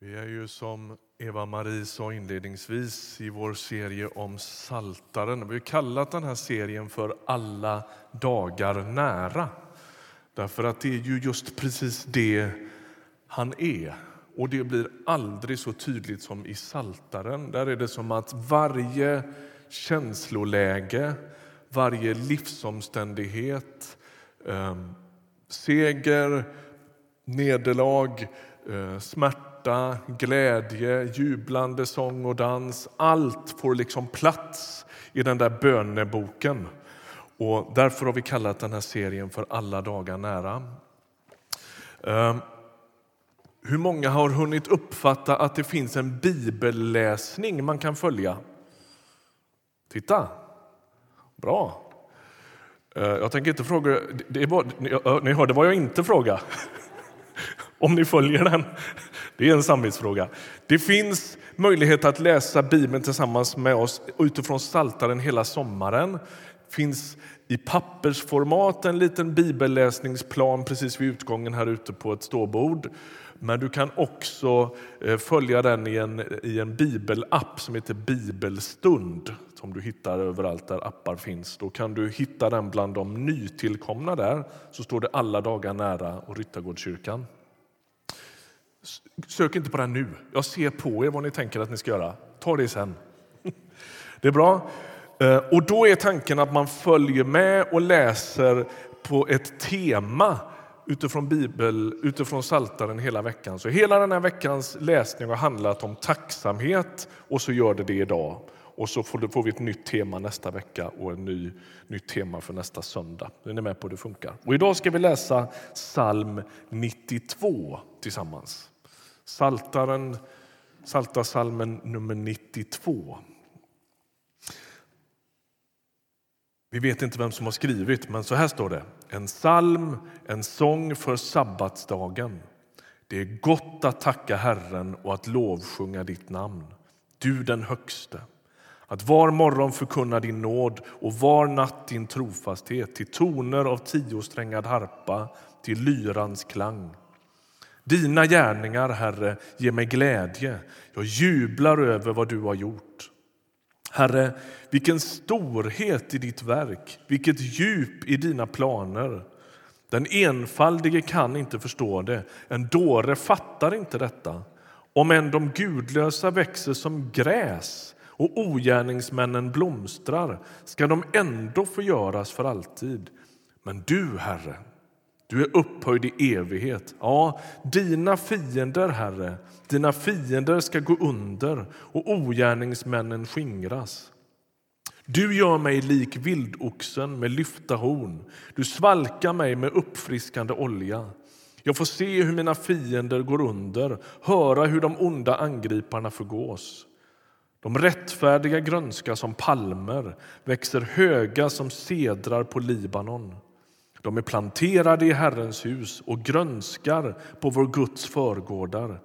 Vi är ju som Eva-Marie sa inledningsvis i vår serie om Saltaren. Vi har kallat den här serien för Alla dagar nära. Därför att det är ju just precis det han är. Och det blir aldrig så tydligt som i Saltaren. Där är det som att varje känsloläge, varje livsomständighet, eh, seger, nederlag, eh, smärta, glädje, jublande sång och dans. Allt får liksom plats i den där böneboken. Och därför har vi kallat den här serien för Alla dagar nära. Ehm, hur många har hunnit uppfatta att det finns en bibelläsning man kan följa? Titta! Bra. Ehm, jag tänker inte fråga... Det var, ni hörde vad jag inte frågade. Om ni följer den. Det är en samvetsfråga. Det finns möjlighet att läsa Bibeln tillsammans med oss utifrån Saltaren hela sommaren. Det finns i pappersformat en liten bibelläsningsplan precis vid utgången här ute på ett ståbord. Men du kan också eh, följa den i en, i en bibelapp som heter Bibelstund som du hittar överallt där appar finns. Då kan du hitta den bland de nytillkomna där. Så står det alla dagar nära och Ryttargårdskyrkan. Sök inte på den nu. Jag ser på er vad ni tänker att ni ska göra. Ta det sen. Det är bra. Eh, och då är tanken att man följer med och läser på ett tema utifrån Bibel, utifrån Saltaren hela veckan. Så hela den här veckans läsning har handlat om tacksamhet och så gör det det idag. Och så får vi ett nytt tema nästa vecka och ett ny, nytt tema för nästa söndag. Är ni med på hur det funkar? Och idag ska vi läsa psalm 92 tillsammans. Saltaren, Saltarsalmen nummer 92. Vi vet inte vem som har skrivit, men så här står det. En psalm, en sång för sabbatsdagen. Det är gott att tacka Herren och att lovsjunga ditt namn, du den högste. Att var morgon förkunna din nåd och var natt din trofasthet till toner av tiosträngad harpa, till lyrans klang. Dina gärningar, Herre, ger mig glädje. Jag jublar över vad du har gjort. Herre, vilken storhet i ditt verk, vilket djup i dina planer. Den enfaldige kan inte förstå det, en dåre fattar inte detta. Om än de gudlösa växer som gräs och ogärningsmännen blomstrar ska de ändå förgöras för alltid. Men du, Herre, du är upphöjd i evighet. Ja, dina fiender, Herre, dina fiender ska gå under och ogärningsmännen skingras. Du gör mig lik vildoxen med lyfta horn. Du svalkar mig med uppfriskande olja. Jag får se hur mina fiender går under, höra hur de onda angriparna förgås. De rättfärdiga grönska som palmer, växer höga som sedrar på Libanon. De är planterade i Herrens hus och grönskar på vår Guds förgårdar.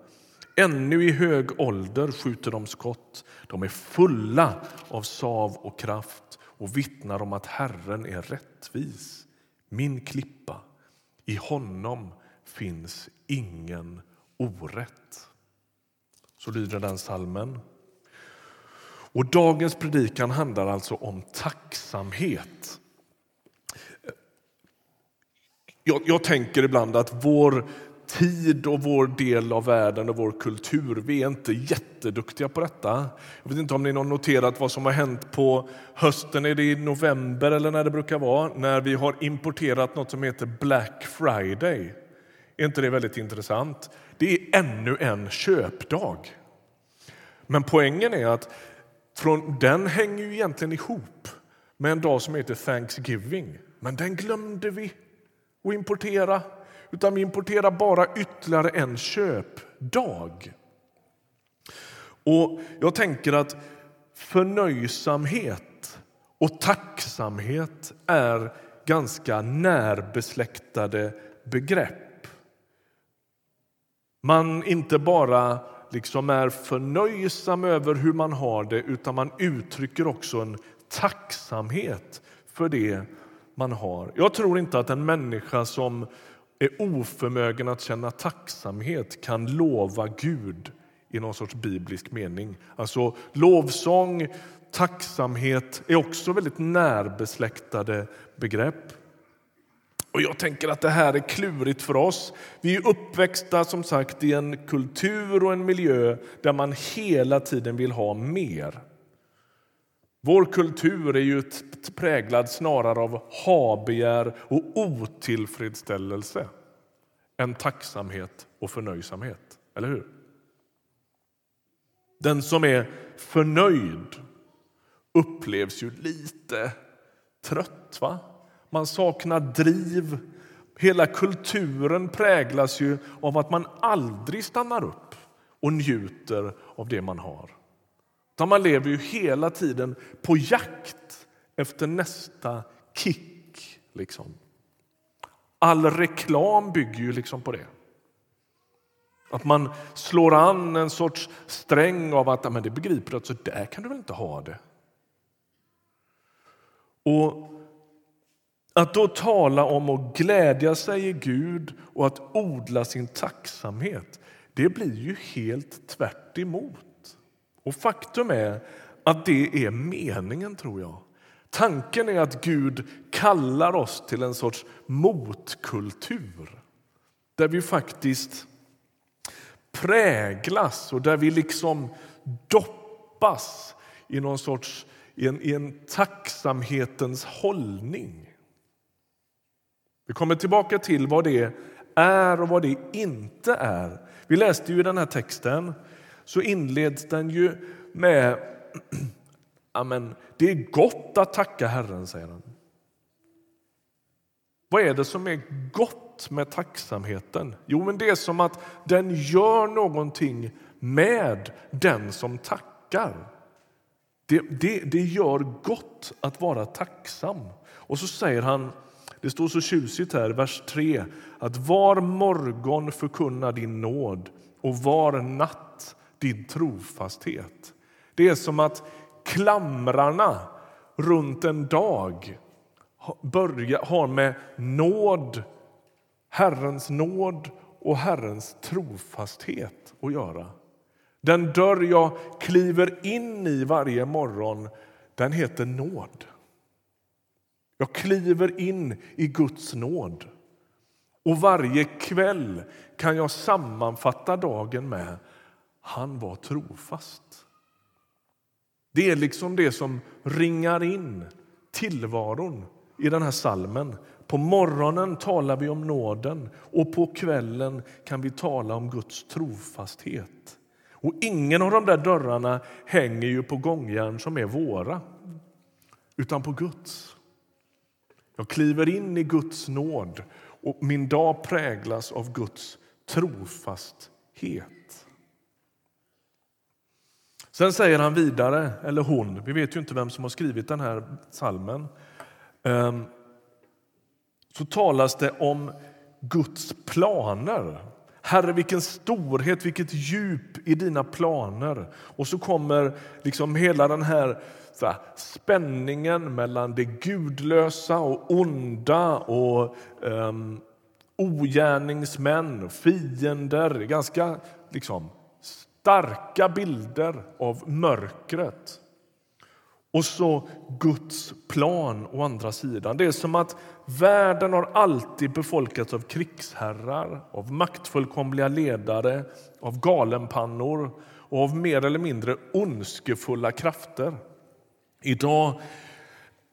Ännu i hög ålder skjuter de skott. De är fulla av sav och kraft och vittnar om att Herren är rättvis, min klippa. I honom finns ingen orätt. Så lyder den salmen. Och dagens predikan handlar alltså om tacksamhet. Jag, jag, tänker ibland att vår tid och vår del av världen och vår kultur, vi är inte jätteduktiga på detta. Jag vet inte om ni har noterat vad som har hänt på hösten, är det i november eller när det brukar vara, när vi har importerat något som heter Black Friday. Är inte det väldigt intressant? Det är ännu en köpdag. Men poängen är att från, den hänger ju egentligen ihop med en dag som heter Thanksgiving. Men den glömde vi och importera, utan vi importerar bara ytterligare en köpdag. Och Jag tänker att förnöjsamhet och tacksamhet är ganska närbesläktade begrepp. Man inte bara liksom är förnöjsam över hur man har det utan man uttrycker också en tacksamhet för det man har. Jag tror inte att en människa som är oförmögen att känna tacksamhet kan lova Gud i någon sorts biblisk mening. Alltså lovsång, tacksamhet är också väldigt närbesläktade begrepp. Och Jag tänker att det här är klurigt för oss. Vi är uppväxta som sagt i en kultur och en miljö där man hela tiden vill ha mer. Vår kultur är ju präglad snarare av habegär och otillfredsställelse än tacksamhet och förnöjsamhet. Eller hur? Den som är förnöjd upplevs ju lite trött. va? Man saknar driv. Hela kulturen präglas ju av att man aldrig stannar upp och njuter av det man har. Man lever ju hela tiden på jakt efter nästa kick. Liksom. All reklam bygger ju liksom på det. Att man slår an en sorts sträng av att men det begriper att så där kan du väl inte ha det. Och att då tala om att glädja sig i Gud och att odla sin tacksamhet, det blir ju helt tvärt emot. Och faktum är att det är meningen, tror jag. Tanken är att Gud kallar oss till en sorts motkultur där vi faktiskt präglas och där vi liksom doppas i någon sorts i en, i en tacksamhetens hållning. Vi kommer tillbaka till vad det är och vad det inte är. Vi läste ju i den här texten, så inleds den ju med Amen, det är gott att tacka Herren, säger han. Vad är det som är gott med tacksamheten? Jo, men det är som att den gör någonting med den som tackar. Det, det, det gör gott att vara tacksam. Och så säger han det står så tjusigt här, vers 3, att var morgon förkunna din nåd och var natt din trofasthet. Det är som att klamrarna runt en dag börjar, har med nåd, Herrens nåd och Herrens trofasthet att göra. Den dörr jag kliver in i varje morgon, den heter nåd. Jag kliver in i Guds nåd. Och varje kväll kan jag sammanfatta dagen med han var trofast. Det är liksom det som ringar in tillvaron i den här salmen. På morgonen talar vi om nåden och på kvällen kan vi tala om Guds trofasthet. Och ingen av de där dörrarna hänger ju på gångjärn som är våra, utan på Guds. Jag kliver in i Guds nåd och min dag präglas av Guds trofasthet. Sen säger han vidare, eller hon, vi vet ju inte vem som har skrivit den här salmen. Ehm, så talas det om Guds planer. Herre, vilken storhet, vilket djup i dina planer. Och så kommer liksom hela den här här, spänningen mellan det gudlösa och onda och um, ogärningsmän, fiender. Ganska liksom, starka bilder av mörkret. Och så Guds plan å andra sidan. Det är som att världen har alltid befolkats av krigsherrar, av maktfullkomliga ledare, av galenpannor och av mer eller mindre ondskefulla krafter. Idag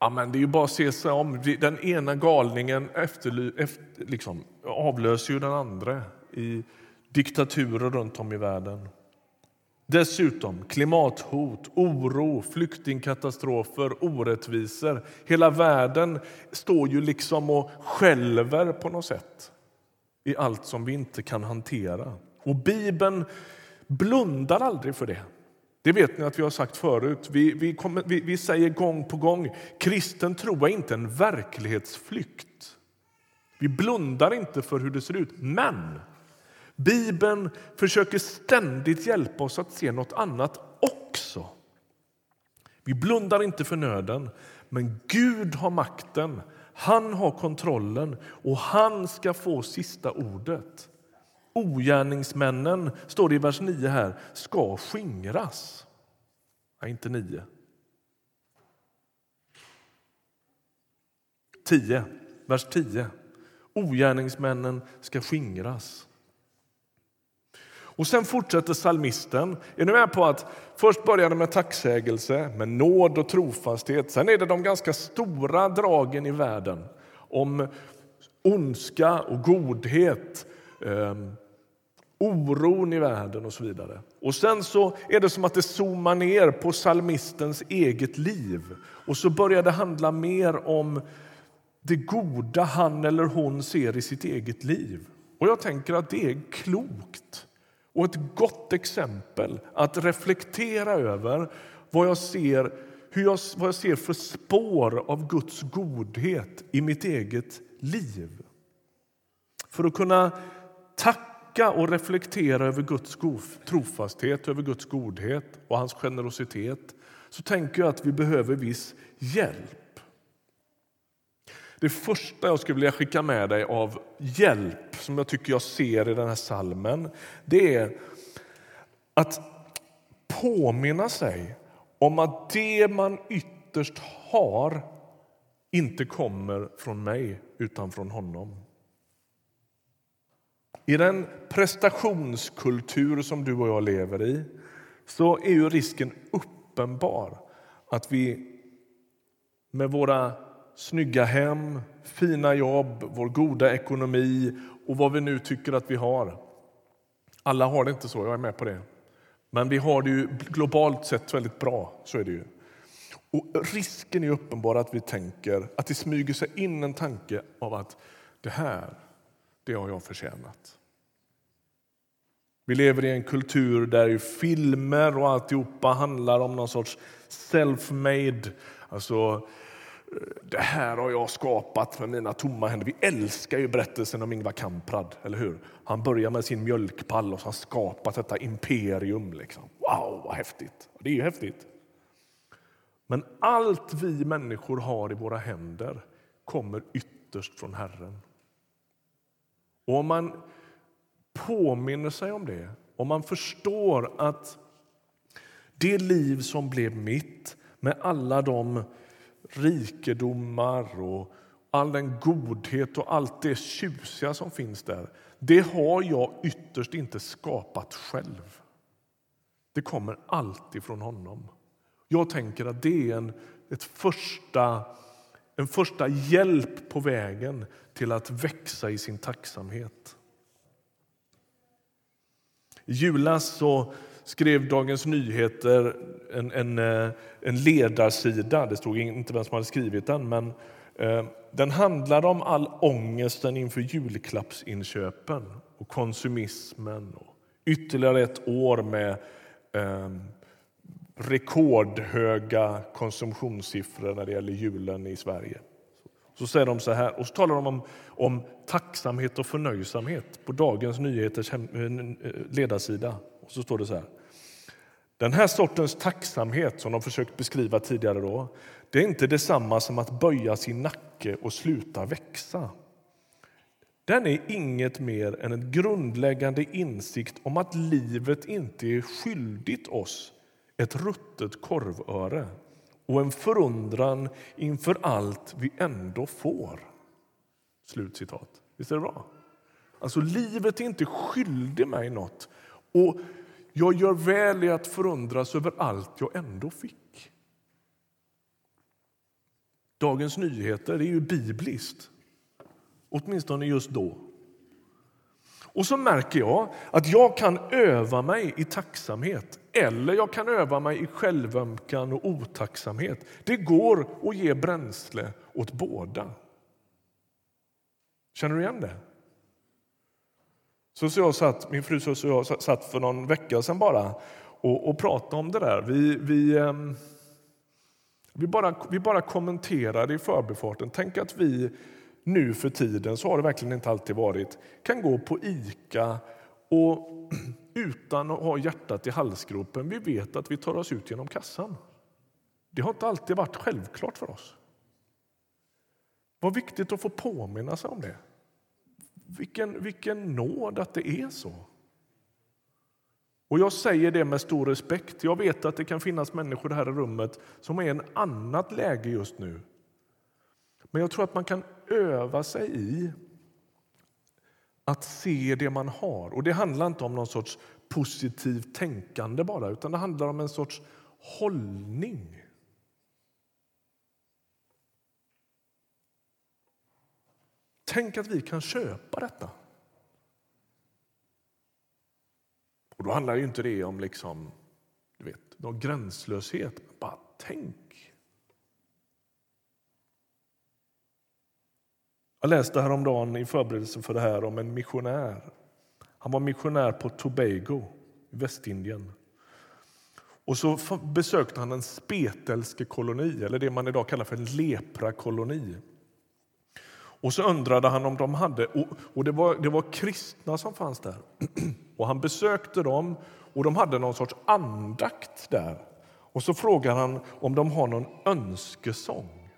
ja, men det är ju bara att se sig om. Den ena galningen efter, efter, liksom, avlöser ju den andra i diktaturer runt om i världen. Dessutom klimathot, oro, flyktingkatastrofer, orättvisor. Hela världen står ju liksom och skälver på något sätt i allt som vi inte kan hantera. Och Bibeln blundar aldrig för det. Det vet ni att vi har sagt förut. Vi, vi, kommer, vi, vi säger gång på gång kristen tro är inte en verklighetsflykt. Vi blundar inte för hur det ser ut. Men Bibeln försöker ständigt hjälpa oss att se något annat också. Vi blundar inte för nöden, men Gud har makten. Han har kontrollen och han ska få sista ordet. ogärningsmännen, står det i vers 9 här, ska skingras. Nej, inte 9. 10, vers 10. Ogärningsmännen ska skingras. Och sen fortsätter salmisten. Är ni med på att först börjar det med tacksägelse, med nåd och trofasthet. Sen är det de ganska stora dragen i världen om ondska och godhet, eh, oron i världen och så vidare. Och sen så är det som att det zoomar ner på salmistens eget liv och så börjar det handla mer om det goda han eller hon ser i sitt eget liv. Och jag tänker att det är klokt och ett gott exempel att reflektera över vad jag ser, hur jag, vad jag ser för spår av Guds godhet i mitt eget liv. För att kunna tacka och reflektera över Guds trofasthet, över Guds godhet och hans generositet så tänker jag att vi behöver viss hjälp. Det första jag skulle vilja skicka med dig av hjälp som jag tycker jag ser i den här salmen det är att påminna sig om att det man ytterst har inte kommer från mig, utan från honom. I den prestationskultur som du och jag lever i så är ju risken uppenbar att vi med våra snygga hem, fina jobb, vår goda ekonomi och vad vi nu tycker att vi har. Alla har det inte så, jag är med på det. Men vi har det ju globalt sett väldigt bra. så är det ju. Och risken är uppenbar att vi tänker att det smyger sig in en tanke av att det här, det har jag förtjänat. Vi lever i en kultur där filmer och alltihopa handlar om någon sorts self-made, alltså det här har jag skapat med mina tomma händer. Vi älskar ju berättelsen om Ingvar Kamprad, eller hur? Han börjar med sin mjölkpall och så har skapat detta imperium. Liksom. Wow, vad häftigt! Det är ju häftigt. Men allt vi människor har i våra händer kommer ytterst från Herren. Och om man påminner sig om det, om man förstår att det liv som blev mitt med alla de rikedomar och all den godhet och allt det tjusiga som finns där, det har jag ytterst inte skapat själv. Det kommer alltid från honom. Jag tänker att det är en, ett första, en första hjälp på vägen till att växa i sin tacksamhet. I julas så skrev Dagens Nyheter en, en, eh, en ledarsida. Det stod inte vem som hade skrivit den, men eh, den handlade om all ångesten inför julklappsinköpen och konsumismen. Och ytterligare ett år med eh, rekordhöga konsumtionssiffror när det gäller julen i Sverige. Så säger de så här, och så talar de om, om tacksamhet och förnöjsamhet på Dagens Nyheters hem, eh, eh, ledarsida. Och så står det så här. Den här sortens tacksamhet som de försökt beskriva tidigare då, det är inte detsamma som att böja sin nacke och sluta växa. Den är inget mer än en grundläggande insikt om att livet inte är skyldigt oss ett ruttet korvöre och en förundran inför allt vi ändå får. Slutcitat. Visst är det bra? Alltså, livet är inte skyldig mig nåt. Och jag gör väl i att förundras över allt jag ändå fick. Dagens Nyheter är ju bibliskt, åtminstone just då. Och så märker jag att jag kan öva mig i tacksamhet eller jag kan öva mig i självömkan och otacksamhet. Det går att ge bränsle åt båda. Känner du igen det? Så, så jag satt, min fru och jag satt för någon vecka sedan bara och, och pratade om det där. Vi, vi, ehm, vi, bara, vi bara kommenterade i förbifarten. Tänk att vi nu för tiden, så har det verkligen inte alltid varit, kan gå på Ica och utan att ha hjärtat i halsgropen, vi vet att vi tar oss ut genom kassan. Det har inte alltid varit självklart för oss. Vad viktigt att få påminna sig om det vilken, vilken nåd att det är så. Och jag säger det med stor respekt. Jag vet att det kan finnas människor här i rummet som är i ett annat läge just nu. Men jag tror att man kan öva sig i att se det man har. Och Det handlar inte om någon sorts positivt tänkande bara, utan det handlar om en sorts hållning. Tänk att vi kan köpa detta. Och då handlar ju inte det om liksom, du vet, någon gränslöshet. Bara tänk. Jag läste häromdagen i förberedelse för det här om en missionär. Han var missionär på Tobago i Västindien. Och så besökte han en spetälskekoloni, eller det man idag kallar för en leprakoloni. Och så undrade han om de hade, och det var, det var kristna som fanns där. Och han besökte dem och de hade någon sorts andakt där. Och så frågar han om de har någon önskesång.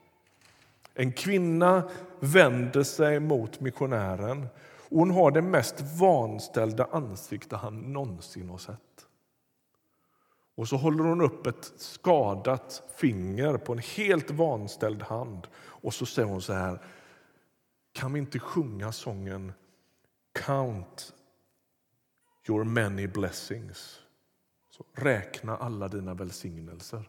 En kvinna vänder sig mot missionären och hon har det mest vanställda ansikte han någonsin har sett. Och så håller hon upp ett skadat finger på en helt vanställd hand och så säger hon så här kan vi inte sjunga sången Count your many blessings? Så räkna alla dina välsignelser.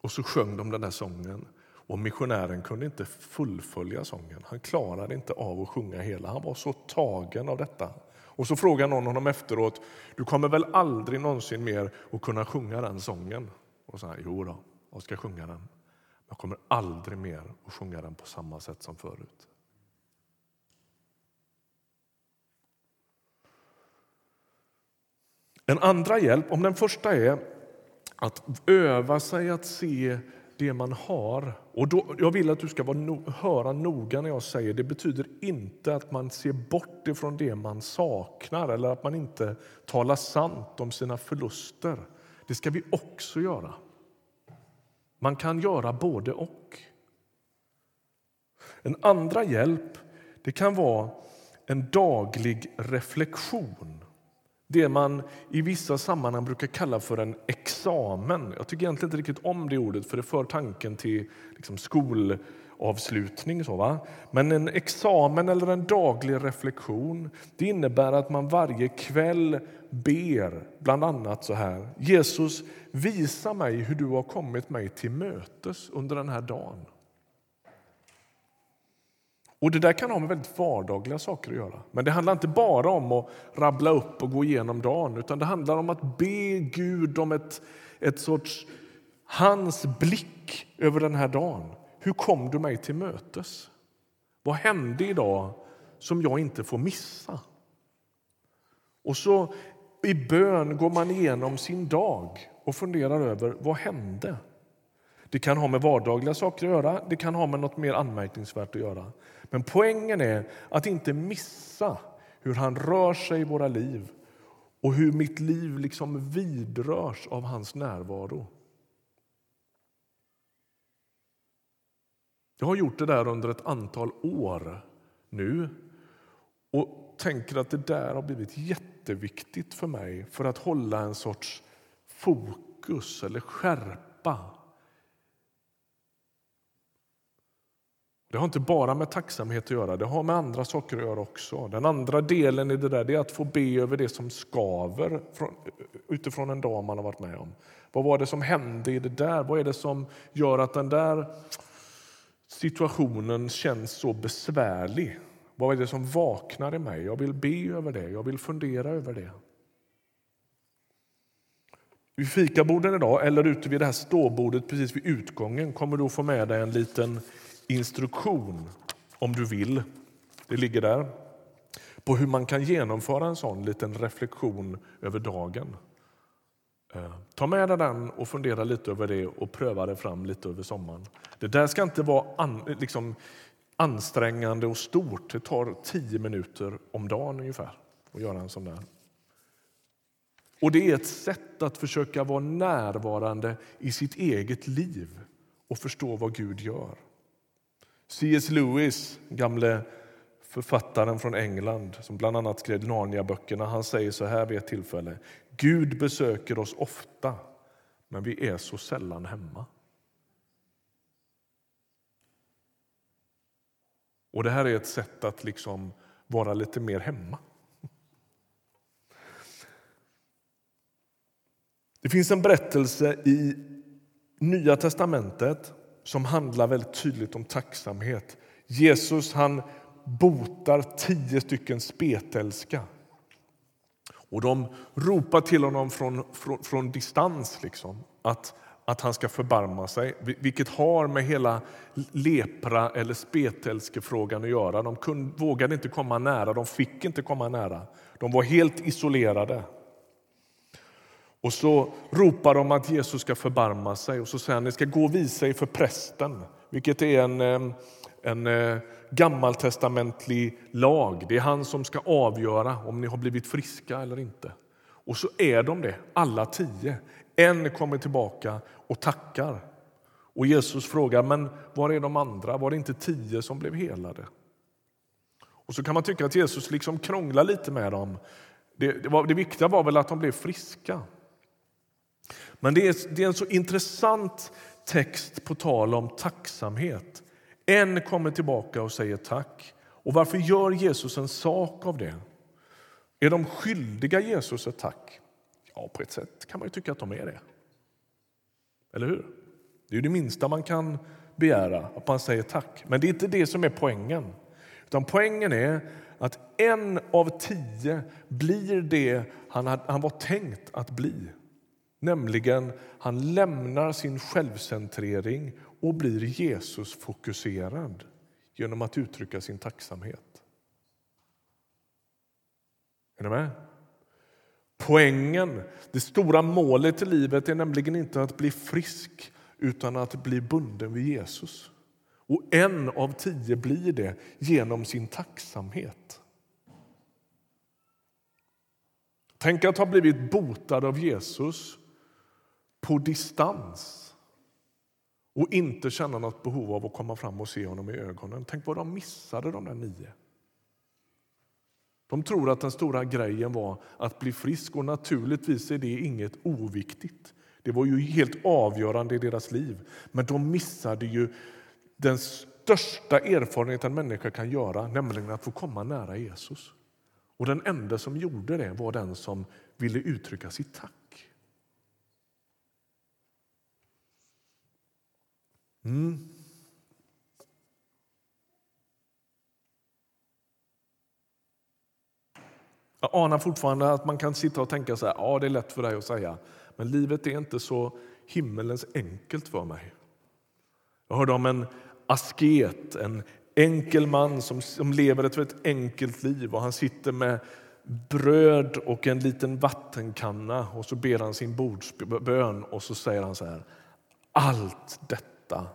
Och så sjöng de den där sången. Och Missionären kunde inte fullfölja sången. Han klarade inte av att sjunga hela. Han var så tagen av detta. Och så frågade någon honom efteråt, du kommer väl aldrig någonsin mer att kunna sjunga den sången? Och så här, jo då, jag ska sjunga den. Jag kommer aldrig mer att sjunga den på samma sätt som förut. En andra hjälp, om den första är att öva sig att se det man har. Och då, jag vill att du ska vara no, höra noga när jag säger det betyder inte att man ser bort ifrån det man saknar eller att man inte talar sant om sina förluster. Det ska vi också göra. Man kan göra både och. En andra hjälp det kan vara en daglig reflektion. Det man i vissa sammanhang brukar kalla för en examen. Jag tycker egentligen inte riktigt om det ordet för det för tanken till liksom skol avslutning. Så, va? Men en examen eller en daglig reflektion det innebär att man varje kväll ber bland annat så här. Jesus, visa mig hur du har kommit mig till mötes under den här dagen. Och Det där kan ha med väldigt vardagliga saker att göra. Men det handlar inte bara om att rabbla upp och gå igenom dagen utan det handlar om att be Gud om ett, ett sorts hans blick över den här dagen. Hur kom du mig till mötes? Vad hände idag som jag inte får missa? Och så i bön går man igenom sin dag och funderar över vad hände. Det kan ha med vardagliga saker att göra, det kan ha med något mer anmärkningsvärt att göra. Men poängen är att inte missa hur han rör sig i våra liv och hur mitt liv liksom vidrörs av hans närvaro. Jag har gjort det där under ett antal år nu och tänker att det där har blivit jätteviktigt för mig för att hålla en sorts fokus eller skärpa. Det har inte bara med tacksamhet att göra, det har med andra saker att göra också. Den andra delen i det där är att få be över det som skaver utifrån en dag man har varit med om. Vad var det som hände i det där? Vad är det som gör att den där situationen känns så besvärlig. Vad är det som vaknar i mig? Jag vill be över det, jag vill fundera över det. Vid fikaborden idag, eller ute vid det här ståbordet precis vid utgången kommer du att få med dig en liten instruktion om du vill. Det ligger där. På hur man kan genomföra en sån liten reflektion över dagen. Eh, ta med dig den och fundera lite över det och pröva det fram lite över sommaren. Det där ska inte vara an, liksom, ansträngande och stort. Det tar tio minuter om dagen ungefär att göra en sån där. Och det är ett sätt att försöka vara närvarande i sitt eget liv och förstå vad Gud gör. C.S. Lewis, gamle författaren från England som bland annat skrev Narnia-böckerna, han säger så här vid ett tillfälle. Gud besöker oss ofta, men vi är så sällan hemma. Och det här är ett sätt att liksom vara lite mer hemma. Det finns en berättelse i Nya testamentet som handlar väldigt tydligt om tacksamhet. Jesus han botar tio stycken spetälska. Och de ropar till honom från, från, från distans liksom, att, att han ska förbarma sig, vilket har med hela lepra eller spetälskefrågan att göra. De kunde, vågade inte komma nära, de fick inte komma nära. De var helt isolerade. Och så ropar de att Jesus ska förbarma sig och så säger han ni ska gå och visa er för prästen, vilket är en, eh, en eh, gammaltestamentlig lag. Det är han som ska avgöra om ni har blivit friska eller inte. Och så är de det, alla tio. En kommer tillbaka och tackar. Och Jesus frågar, men var är de andra? Var det inte tio som blev helade? Och så kan man tycka att Jesus liksom krånglar lite med dem. Det, det, var, det viktiga var väl att de blev friska. Men det är, det är en så intressant text på tal om tacksamhet. En kommer tillbaka och säger tack. Och varför gör Jesus en sak av det? Är de skyldiga Jesus ett tack? Ja, på ett sätt kan man tycka att de är det. Eller hur? Det är det minsta man kan begära, att man säger tack. Men det är inte det som är poängen. Utan poängen är att en av tio blir det han, han var tänkt att bli. Nämligen, han lämnar sin självcentrering och blir Jesus-fokuserad genom att uttrycka sin tacksamhet. Är ni med? Poängen, det stora målet i livet är nämligen inte att bli frisk utan att bli bunden vid Jesus. Och en av tio blir det genom sin tacksamhet. Tänk att ha blivit botad av Jesus på distans och inte känna något behov av att komma fram och se honom i ögonen. Tänk vad de missade, de där nio. De tror att den stora grejen var att bli frisk och naturligtvis är det inget oviktigt. Det var ju helt avgörande i deras liv. Men de missade ju den största erfarenhet en människa kan göra, nämligen att få komma nära Jesus. Och den enda som gjorde det var den som ville uttrycka sitt tack. Mm. Jag anar fortfarande att man kan sitta och tänka så här, ja det är lätt för dig att säga, men livet är inte så himmelens enkelt för mig. Jag hörde om en asket, en enkel man som, som lever ett väldigt enkelt liv och han sitter med bröd och en liten vattenkanna och så ber han sin bordsbön och så säger han så här, allt detta detta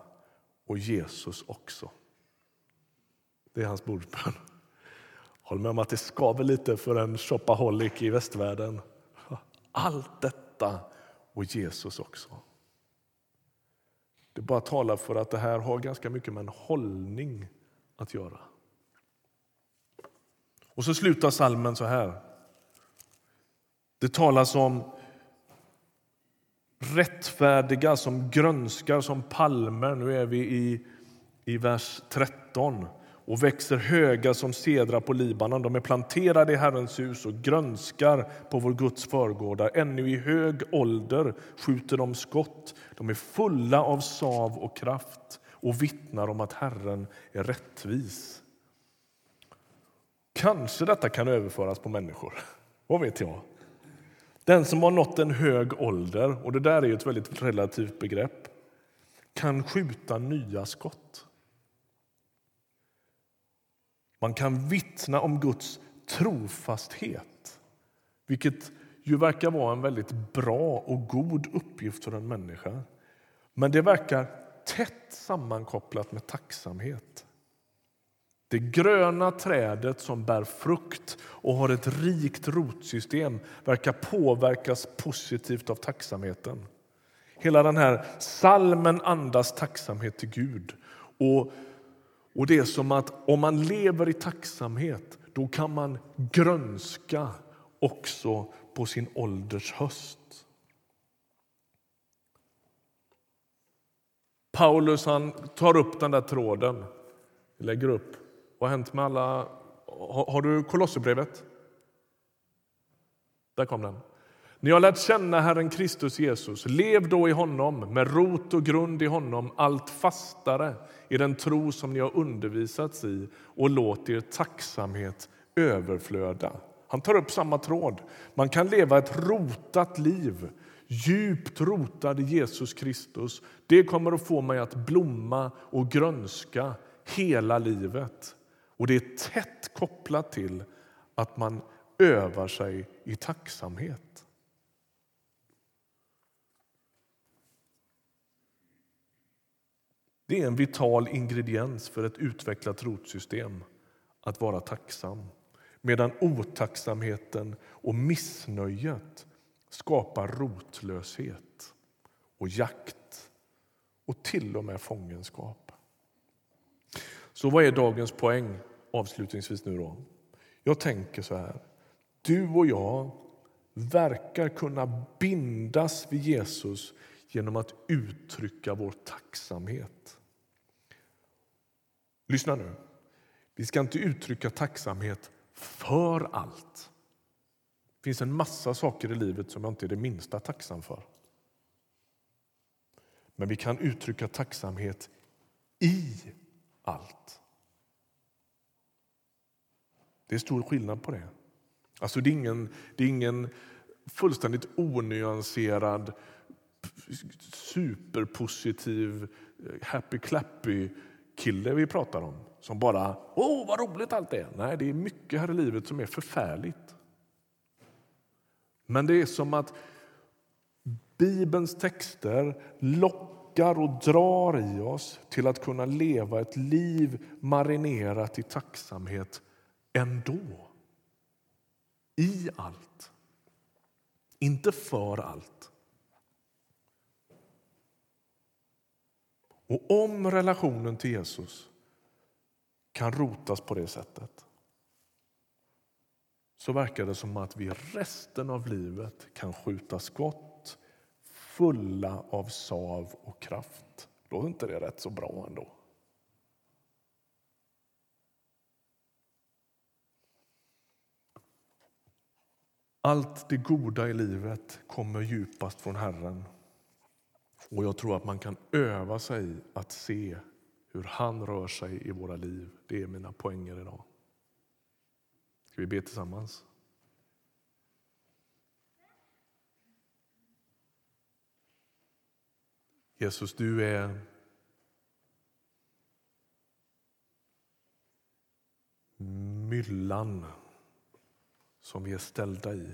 och Jesus också. Det är hans bordsbön. Håll med om att det skaver lite för en shopaholic i västvärlden. Allt detta och Jesus också. Det bara talar för att det här har ganska mycket med en hållning att göra. Och så slutar salmen så här. Det talas om rättfärdiga som grönskar som palmer. Nu är vi i, i vers 13 och växer höga som cedrar på Libanon. De är planterade i Herrens hus och grönskar på vår Guds förgårdar. Ännu i hög ålder skjuter de skott. De är fulla av sav och kraft och vittnar om att Herren är rättvis. Kanske detta kan överföras på människor. Vad vet jag? Den som har nått en hög ålder, och det där är ett väldigt relativt begrepp, kan skjuta nya skott. Man kan vittna om Guds trofasthet, vilket ju verkar vara en väldigt bra och god uppgift för en människa. Men det verkar tätt sammankopplat med tacksamhet. Det gröna trädet som bär frukt och har ett rikt rotsystem verkar påverkas positivt av tacksamheten. Hela den här salmen andas tacksamhet till Gud. Och, Och det är som att om man lever i tacksamhet, då kan man grönska också på sin ålders höst. Paulus han tar upp den där tråden. lägger upp. Vad har hänt med alla... Har, har du Kolosserbrevet? Där kom den. Ni har lärt känna Herren Kristus Jesus. Lev då i honom, med rot och grund i honom allt fastare i den tro som ni har undervisats i och låt er tacksamhet överflöda. Han tar upp samma tråd. Man kan leva ett rotat liv, djupt rotad i Jesus Kristus. Det kommer att få mig att blomma och grönska hela livet. Och Det är tätt kopplat till att man övar sig i tacksamhet. Det är en vital ingrediens för ett utvecklat rotsystem att vara tacksam. Medan otacksamheten och missnöjet skapar rotlöshet och jakt och till och med fångenskap. Så vad är dagens poäng avslutningsvis nu då? Jag tänker så här. Du och jag verkar kunna bindas vid Jesus genom att uttrycka vår tacksamhet. Lyssna nu. Vi ska inte uttrycka tacksamhet för allt. Det finns en massa saker i livet som jag inte är det minsta tacksam för. Men vi kan uttrycka tacksamhet i allt. Det är stor skillnad på det. Alltså det, är ingen, det är ingen fullständigt onyanserad, superpositiv, happy clappy kille vi pratar om som bara åh vad roligt allt är. Nej, det är mycket här i livet som är förfärligt. Men det är som att Bibelns texter lockar och drar i oss till att kunna leva ett liv marinerat i tacksamhet ändå. I allt. Inte för allt. Och om relationen till Jesus kan rotas på det sättet så verkar det som att vi resten av livet kan skjuta skott fulla av sav och kraft. Låter inte det rätt så bra ändå? Allt det goda i livet kommer djupast från Herren. Och jag tror att man kan öva sig att se hur han rör sig i våra liv. Det är mina poänger idag. Ska vi be tillsammans? Jesus, du är myllan som vi är ställda i.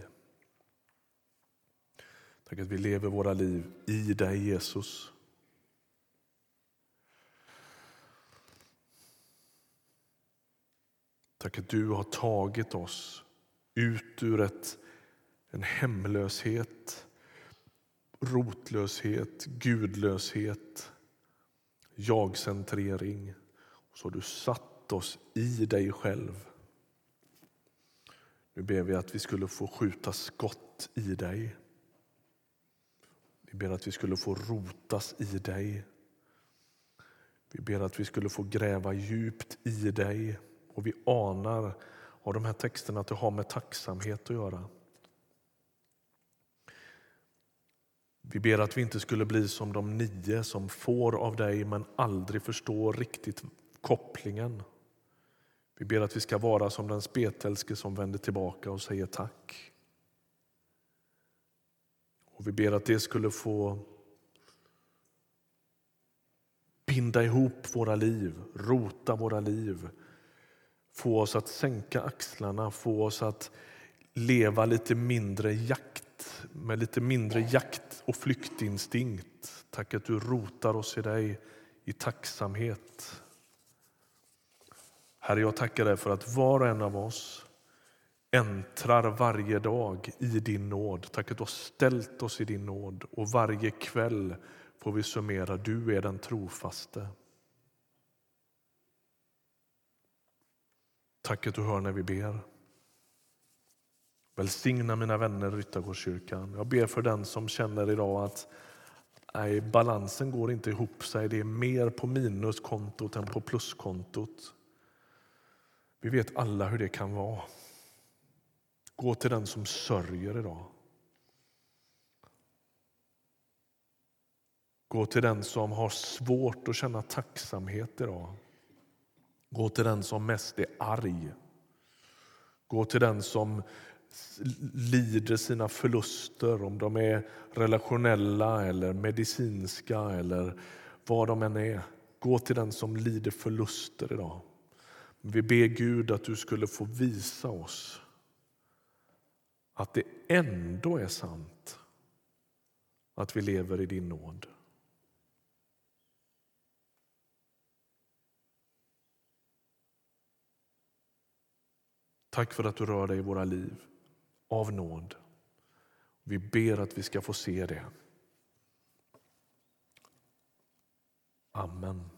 Tack att vi lever våra liv i dig, Jesus. Tack att du har tagit oss ut ur ett, en hemlöshet, rotlöshet, gudlöshet, jagcentrering. Och så har du satt oss i dig själv. Nu ber vi att vi skulle få skjuta skott i dig. Vi ber att vi skulle få rotas i dig. Vi ber att vi skulle få gräva djupt i dig och vi anar av de här texterna att det har med tacksamhet att göra. Vi ber att vi inte skulle bli som de nio som får av dig men aldrig förstår riktigt kopplingen. Vi ber att vi ska vara som den spetälske som vänder tillbaka och säger tack. Och Vi ber att det skulle få binda ihop våra liv, rota våra liv få oss att sänka axlarna, få oss att leva lite mindre jakt med lite mindre jakt och flyktinstinkt. Tack att du rotar oss i dig i tacksamhet. Herre, jag tackar dig för att var och en av oss äntrar varje dag i din nåd. Tack att du har ställt oss i din nåd och varje kväll får vi summera, du är den trofaste. Tack att du hör när vi ber. Välsigna mina vänner i Ryttargårdskyrkan. Jag ber för den som känner idag att nej, balansen går inte ihop sig. Det är mer på minuskontot än på pluskontot. Vi vet alla hur det kan vara. Gå till den som sörjer idag. Gå till den som har svårt att känna tacksamhet idag. Gå till den som mest är arg. Gå till den som lider sina förluster, om de är relationella eller medicinska eller vad de än är. Gå till den som lider förluster idag. Vi ber Gud att du skulle få visa oss att det ändå är sant att vi lever i din nåd. Tack för att du rör dig i våra liv av nåd. Vi ber att vi ska få se det. Amen.